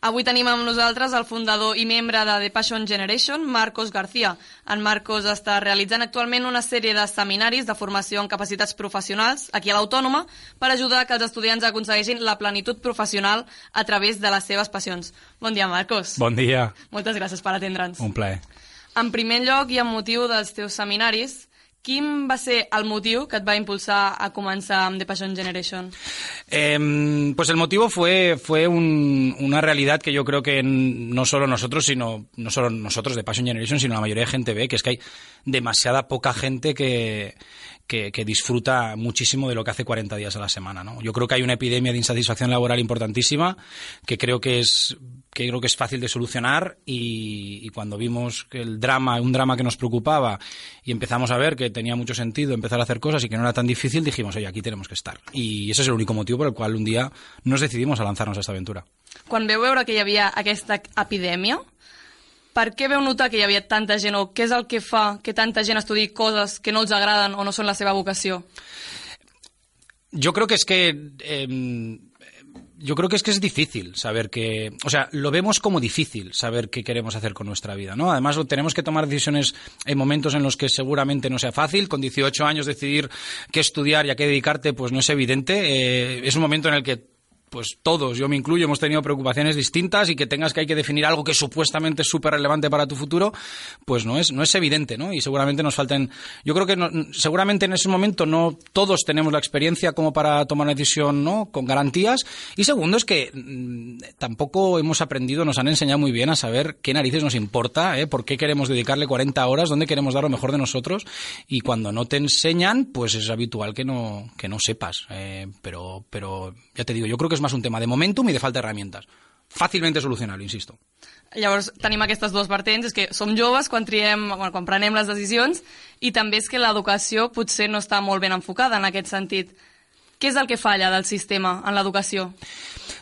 Avui tenim amb nosaltres el fundador i membre de The Passion Generation, Marcos García. En Marcos està realitzant actualment una sèrie de seminaris de formació en capacitats professionals aquí a l'Autònoma per ajudar que els estudiants aconsegueixin la plenitud professional a través de les seves passions. Bon dia, Marcos. Bon dia. Moltes gràcies per atendre'ns. Un plaer. En primer lloc i amb motiu dels teus seminaris, Quin va ser el motivo que va a impulsar a comenzar The Passion Generation? Em, pues el motivo fue, fue una realidad que yo creo que no solo nosotros, sino no solo nosotros de Passion Generation, sino la mayoría de gente ve, que es que hay demasiada poca gente que, que, disfruta muchísimo de lo que hace 40 días a la semana. ¿no? Yo creo que hay una epidemia de insatisfacción laboral importantísima que creo que es que creo que es fácil de solucionar y, cuando vimos el drama, un drama que nos preocupaba y empezamos a ver que tenía mucho sentido empezar a hacer cosas y que no era tan difícil, dijimos, oye, aquí tenemos que estar. Y ese es el único motivo por el cual un día nos decidimos a lanzarnos a esta aventura. Cuando veo ahora que ya había esta epidemia, per què veu notar que hi havia tanta gent o què és el que fa que tanta gent estudi coses que no els agraden o no són la seva vocació? Yo creo que es que eh, yo creo que es que es difícil saber que, o sea, lo vemos como difícil saber qué queremos hacer con nuestra vida, ¿no? Además, tenemos que tomar decisiones en momentos en los que seguramente no sea fácil. Con 18 años decidir qué estudiar y a qué dedicarte, pues no es evidente. Eh, es un momento en el que pues todos, yo me incluyo, hemos tenido preocupaciones distintas y que tengas que hay que definir algo que supuestamente es súper relevante para tu futuro, pues no es, no es evidente, ¿no? Y seguramente nos falten, yo creo que seguramente en ese momento no todos tenemos la experiencia como para tomar una decisión, ¿no? Con garantías. Y segundo es que mm, tampoco hemos aprendido, nos han enseñado muy bien a saber qué narices nos importa, ¿eh? por qué queremos dedicarle 40 horas, dónde queremos dar lo mejor de nosotros. Y cuando no te enseñan, pues es habitual que no, que no sepas. Eh, pero, pero ya te digo, yo creo que más un tema de momentum y de falta de herramientas. Fàcilment solucionable, insisto. Llavors, tenim aquestes dues vertents, és que som joves quan, triem, bueno, quan prenem les decisions i també és que l'educació potser no està molt ben enfocada en aquest sentit. Què és el que falla del sistema en l'educació?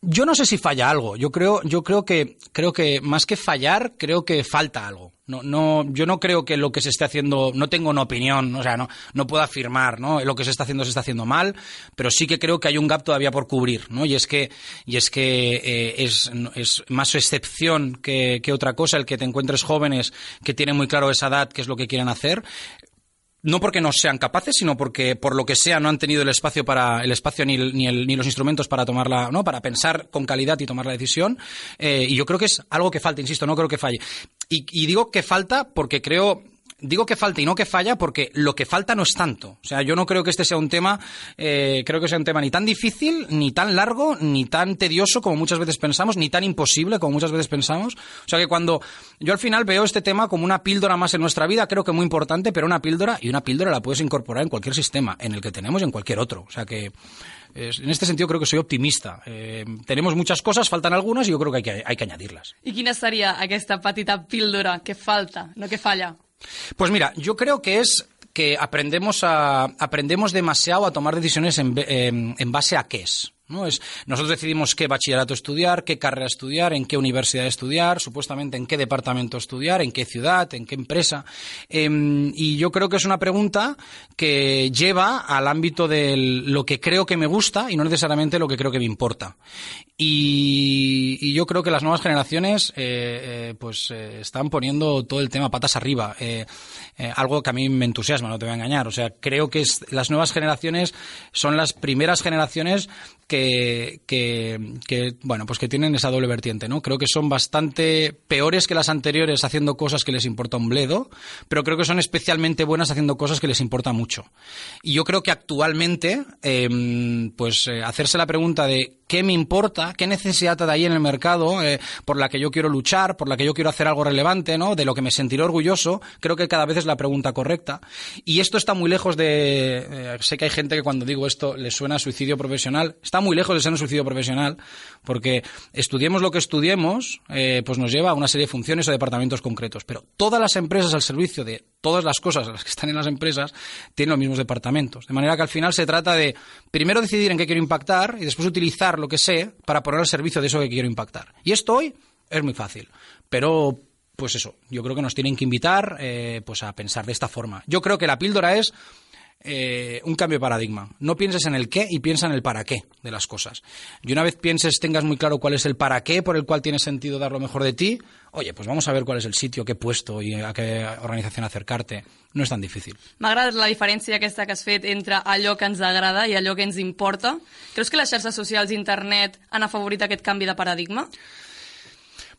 Yo no sé si falla algo. Yo creo, yo creo que, creo que más que fallar, creo que falta algo. No, no, yo no creo que lo que se esté haciendo, no tengo una opinión, o sea, no, no puedo afirmar, ¿no? Lo que se está haciendo se está haciendo mal, pero sí que creo que hay un gap todavía por cubrir, ¿no? Y es que, y es que eh, es, es, más excepción que, que otra cosa el que te encuentres jóvenes que tienen muy claro esa edad, qué es lo que quieren hacer no porque no sean capaces, sino porque por lo que sea no han tenido el espacio para el espacio ni, ni, el, ni los instrumentos para tomarla, no, para pensar con calidad y tomar la decisión. Eh, y yo creo que es algo que falta, insisto, no creo que falle. Y, y digo que falta porque creo digo que falta y no que falla porque lo que falta no es tanto. O sea, yo no creo que este sea un tema, eh, creo que sea un tema ni tan difícil, ni tan largo, ni tan tedioso como muchas veces pensamos, ni tan imposible como muchas veces pensamos. O sea que cuando yo al final veo este tema como una píldora más en nuestra vida, creo que muy importante, pero una píldora y una píldora la puedes incorporar en cualquier sistema, en el que tenemos y en cualquier otro. O sea que en este sentido creo que soy optimista. Eh, tenemos muchas cosas, faltan algunas y yo creo que hay que, añadirlas. ¿Y quién estaría esta patita píldora que falta, no que falla? Pues mira, yo creo que es que aprendemos, a, aprendemos demasiado a tomar decisiones en, en base a qué. Es, nosotros decidimos qué bachillerato estudiar, qué carrera estudiar, en qué universidad estudiar, supuestamente en qué departamento estudiar, en qué ciudad, en qué empresa. Em, y yo creo que es una pregunta que lleva al ámbito de lo que creo que me gusta y no necesariamente lo que creo que me importa. Y, yo creo que las nuevas generaciones eh, eh, pues eh, están poniendo todo el tema patas arriba. algo que a mí me entusiasma, no te voy a engañar. O sea, creo que las nuevas generaciones son las primeras generaciones que, bueno, pues que tienen esa doble vertiente, ¿no? Creo que son bastante peores que las anteriores haciendo cosas que les importa un bledo, pero creo que son especialmente buenas haciendo cosas que les importa mucho. Y yo creo que actualmente, em, pues hacerse la pregunta de qué me importa, qué necesidad hay en el mercado eh, por la que yo quiero luchar, por la que yo quiero hacer algo relevante, ¿no? De lo que me sentiré orgulloso, creo que cada vez es la pregunta correcta. Y esto está muy lejos de, eh, sé que hay gente que cuando digo esto le suena a suicidio profesional, está muy lejos de ser un suicidio profesional, porque estudiemos lo que estudiemos, eh, pues nos lleva a una serie de funciones o departamentos concretos. Pero todas las empresas al servicio de todas las cosas las que están en las empresas tienen los mismos departamentos. De manera que al final se trata de primero decidir en qué quiero impactar y después utilizar lo que sé para poner al servicio de eso que quiero impactar. Y esto hoy es muy fácil, pero pues eso, yo creo que nos tienen que invitar eh, pues a pensar de esta forma. Yo creo que la píldora es eh, un cambio de paradigma. No pienses en el qué y piensa en el para qué de las cosas. Y una vez pienses, tengas muy claro cuál es el para qué por el cual tiene sentido dar lo mejor de ti, oye, pues vamos a ver cuál es el sitio, qué puesto y a qué organización acercarte. No és tan difícil. M'agrada la diferència aquesta que has fet entre allò que ens agrada i allò que ens importa. Creus que les xarxes socials i internet han afavorit aquest canvi de paradigma?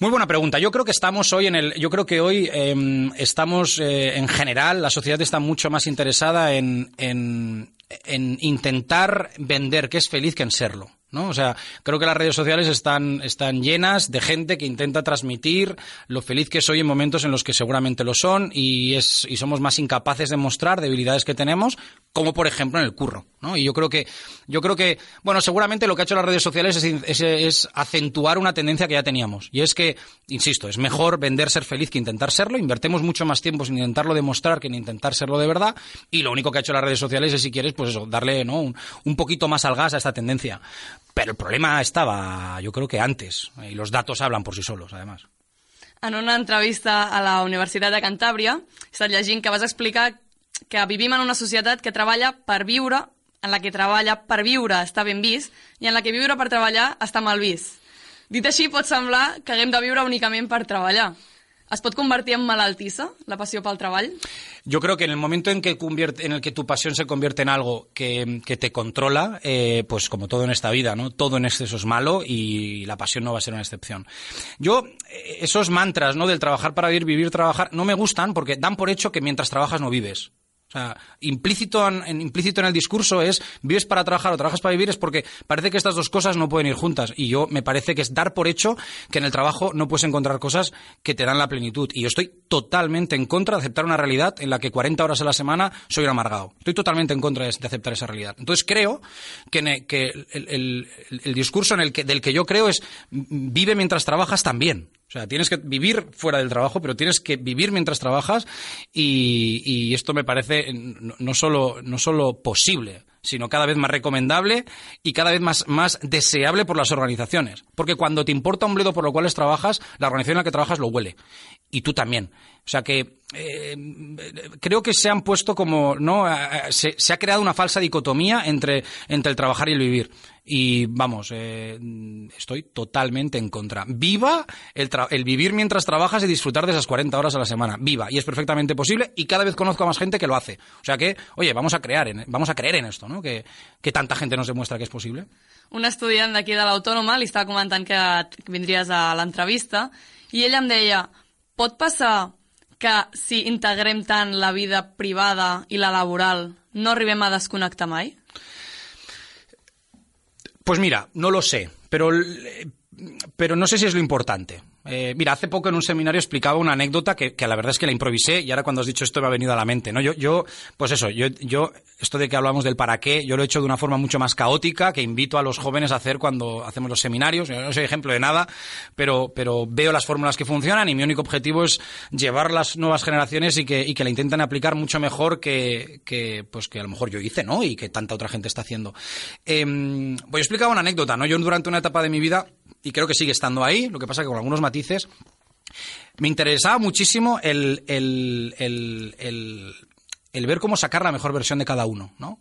Muy buena pregunta. Yo creo que estamos hoy en el, yo creo que hoy eh, estamos eh, en general, la sociedad está mucho más interesada en, en, en intentar vender que es feliz que en serlo. ¿No? O sea, creo que las redes sociales están, están llenas de gente que intenta transmitir lo feliz que soy en momentos en los que seguramente lo son y, es, y somos más incapaces de mostrar debilidades que tenemos, como por ejemplo en el curro, ¿no? Y yo creo que, yo creo que, bueno, seguramente lo que ha hecho las redes sociales es, es, acentuar una tendencia que ya teníamos. Y es que, insisto, es mejor vender ser feliz que intentar serlo. Invertemos mucho más tiempo en intentarlo demostrar que en intentar serlo de verdad. Y lo único que ha hecho las redes sociales es, si quieres, pues eso, darle, ¿no? Un, un poquito más al gas a esta tendencia. Pero el problema estaba, yo creo que antes, y los datos hablan por sí solos, además. En una entrevista a la Universitat de Cantàbria, he estat llegint que vas explicar que vivim en una societat que treballa per viure, en la que treballa per viure està ben vist, i en la que viure per treballar està mal vist. Dit així, pot semblar que haguem de viure únicament per treballar. ¿Es pot convertir en malaltissa, la passió pel treball? Yo creo que en el momento en, que convierte, en el que tu pasión se convierte en algo que, que te controla, eh, pues como todo en esta vida, ¿no? Todo en exceso es malo y la pasión no va a ser una excepción. Yo, eh, esos mantras, ¿no? Del trabajar para vivir, vivir, trabajar, no me gustan porque dan por hecho que mientras trabajas no vives. O sea, implícito en, implícito en el discurso es vives para trabajar o trabajas para vivir es porque parece que estas dos cosas no pueden ir juntas. Y yo me parece que es dar por hecho que en el trabajo no puedes encontrar cosas que te dan la plenitud. Y yo estoy totalmente en contra de aceptar una realidad en la que 40 horas a la semana soy un amargado. Estoy totalmente en contra de, de aceptar esa realidad. Entonces creo que, que el, el, el, discurso en el que, del que yo creo es vive mientras trabajas también. O sea, tienes que vivir fuera del trabajo, pero tienes que vivir mientras trabajas y, y esto me parece no, solo, no solo posible, sino cada vez más recomendable y cada vez más, más deseable por las organizaciones. Porque cuando te importa un bledo por lo cual trabajas, la organización en la que trabajas lo huele. Y tú también. O sea que eh, creo que se han puesto como, ¿no? Se, se, ha creado una falsa dicotomía entre, entre el trabajar y el vivir. Y vamos, eh, estoy totalmente en contra. Viva el, el, vivir mientras trabajas y disfrutar de esas 40 horas a la semana. Viva. Y es perfectamente posible y cada vez conozco a más gente que lo hace. O sea que, oye, vamos a crear, en, vamos a creer en esto, ¿no? Que, que tanta gente nos demuestra que es posible. Un estudiant d'aquí de l'Autònoma li estava comentant que vindries a l'entrevista i ella em deia, pot passar que si integrem tant la vida privada i la laboral no arribem a desconnectar mai? Pues mira, no lo sé, pero, pero no sé si es lo importante. Eh, mira, hace poco en un seminario explicaba una anécdota que, que, la verdad es que la improvisé y ahora cuando has dicho esto me ha venido a la mente, ¿no? Yo, yo pues eso, yo, yo, esto de que hablamos del para qué, yo lo he hecho de una forma mucho más caótica que invito a los jóvenes a hacer cuando hacemos los seminarios. Yo no soy ejemplo de nada, pero, pero veo las fórmulas que funcionan y mi único objetivo es llevar las nuevas generaciones y que, y que la intenten aplicar mucho mejor que, que, pues que a lo mejor yo hice, ¿no? Y que tanta otra gente está haciendo. Eh, voy a explicar una anécdota, ¿no? Yo durante una etapa de mi vida y creo que sigue estando ahí, lo que pasa que con algunos matices, me interesaba muchísimo el, el, el, el, ver cómo sacar la mejor versión de cada uno, ¿no?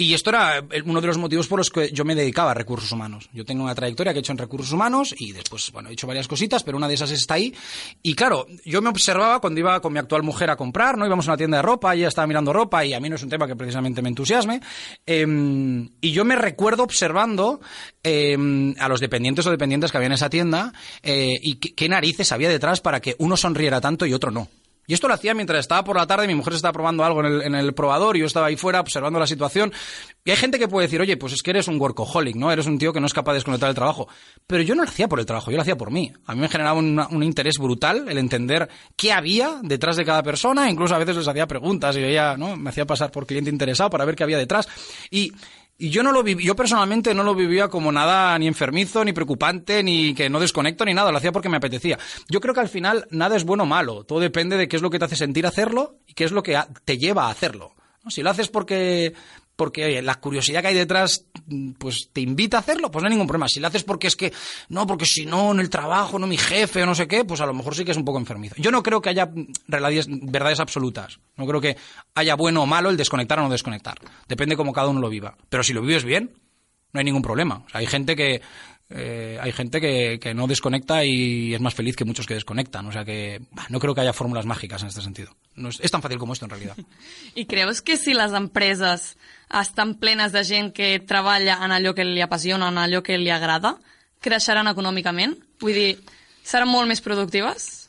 Y esto era uno de los motivos por los que yo me dedicaba a recursos humanos. Yo tengo una trayectoria que he hecho en recursos humanos y después, bueno, he hecho varias cositas, pero una de esas está ahí. Y claro, yo me observaba cuando iba con mi actual mujer a comprar, ¿no? Íbamos a una tienda de ropa, ella estaba mirando ropa y a mí no es un tema que precisamente me entusiasme. Eh, y yo me recuerdo observando eh, a los dependientes o dependientes que había en esa tienda eh, y qué narices había detrás para que uno sonriera tanto y otro no. Y esto lo hacía mientras estaba por la tarde, mi mujer estaba probando algo en el, probador y yo estaba ahí fuera observando la situación. Y hay gente que puede decir, oye, pues es que eres un workaholic, ¿no? Eres un tío que no es capaz de desconectar el trabajo. Pero yo no lo hacía por el trabajo, yo lo hacía por mí. A mí me generaba un interés brutal el entender qué había detrás de cada persona, incluso a veces les hacía preguntas y veía, ¿no? Me hacía pasar por cliente interesado para ver qué había detrás. Y y yo no lo yo personalmente no lo vivía como nada ni enfermizo, ni preocupante, ni que no desconecto, ni nada. Lo hacía porque me apetecía. Yo creo que al final nada es bueno o malo. Todo depende de qué es lo que te hace sentir hacerlo y qué es lo que te lleva a hacerlo. Si lo haces porque porque oye, la curiosidad que hay detrás pues te invita a hacerlo, pues no hay ningún problema. Si lo haces porque es que, no, porque si no, en el trabajo, no mi jefe o no sé qué, pues a lo mejor sí que es un poco enfermizo. Yo no creo que haya verdades absolutas. No creo que haya bueno o malo el desconectar o no desconectar. Depende cómo cada uno lo viva. Pero si lo vives bien, no hay ningún problema. O sea, hay gente que, eh, hay gente que, que, no desconecta y es más feliz que muchos que desconectan. O sea que bah, no creo que haya fórmulas mágicas en este sentido. No es, és tan fàcil com esto, en realitat. I creus que si les empreses estan plenes de gent que treballa en allò que li apassiona, en allò que li agrada, creixeran econòmicament? Vull dir, seran molt més productives?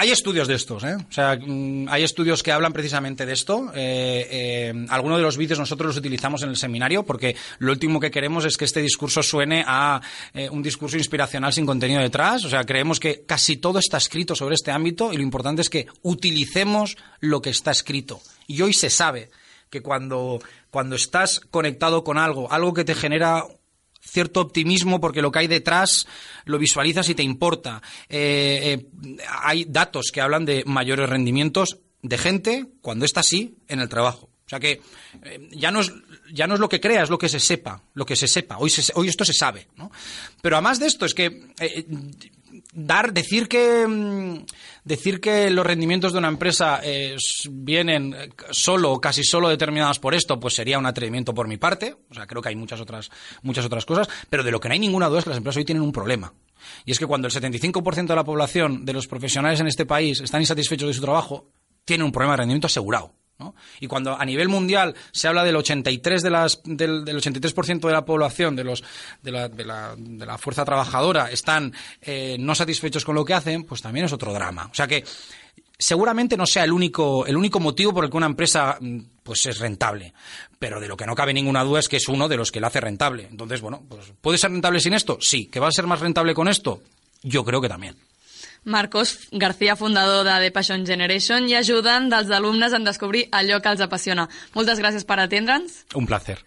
Hay estudios de estos, ¿eh? O sea, mm, hay estudios que hablan precisamente de esto. Eh, eh, algunos de los vídeos nosotros los utilizamos en el seminario porque lo último que queremos es que este discurso suene a eh, un discurso inspiracional sin contenido detrás. O sea, creemos que casi todo está escrito sobre este ámbito y lo importante es que utilicemos lo que está escrito. Y hoy se sabe que cuando, cuando estás conectado con algo, algo que te genera cierto optimismo porque lo que hay detrás lo visualizas y te importa. Eh, eh, hay datos que hablan de mayores rendimientos de gente cuando está así en el trabajo. O sea que eh, ya, no es, ya no es lo que crea, es lo que se sepa, lo que se sepa. Hoy, hoy esto se sabe. ¿no? Pero además de esto es que dar, decir que mm, decir que los rendimientos de una empresa eh, vienen solo o casi solo determinados por esto, pues sería un atrevimiento por mi parte. O sea, creo que hay muchas otras, muchas otras cosas, pero de lo que no hay ninguna duda es que las empresas hoy tienen un problema. Y es que cuando el 75% de la población de los profesionales en este país están insatisfechos de su trabajo, tienen un problema de rendimiento asegurado. ¿No? Y cuando a nivel mundial se habla del 83 de las, del, del 83% de la población de los de la, de la, de la fuerza trabajadora están eh, no satisfechos con lo que hacen, pues también es otro drama. O sea que seguramente no sea el único el único motivo por el que una empresa mm, pues es rentable, pero de lo que no cabe ninguna duda es que es uno de los que la hace rentable. Entonces, bueno, pues ¿puede ser rentable sin esto? Sí, que va a ser más rentable con esto. Yo creo que también. Marcos García, fundador de The Passion Generation i ajudant dels alumnes en descobrir allò que els apassiona. Moltes gràcies per atendre'ns. Un placer.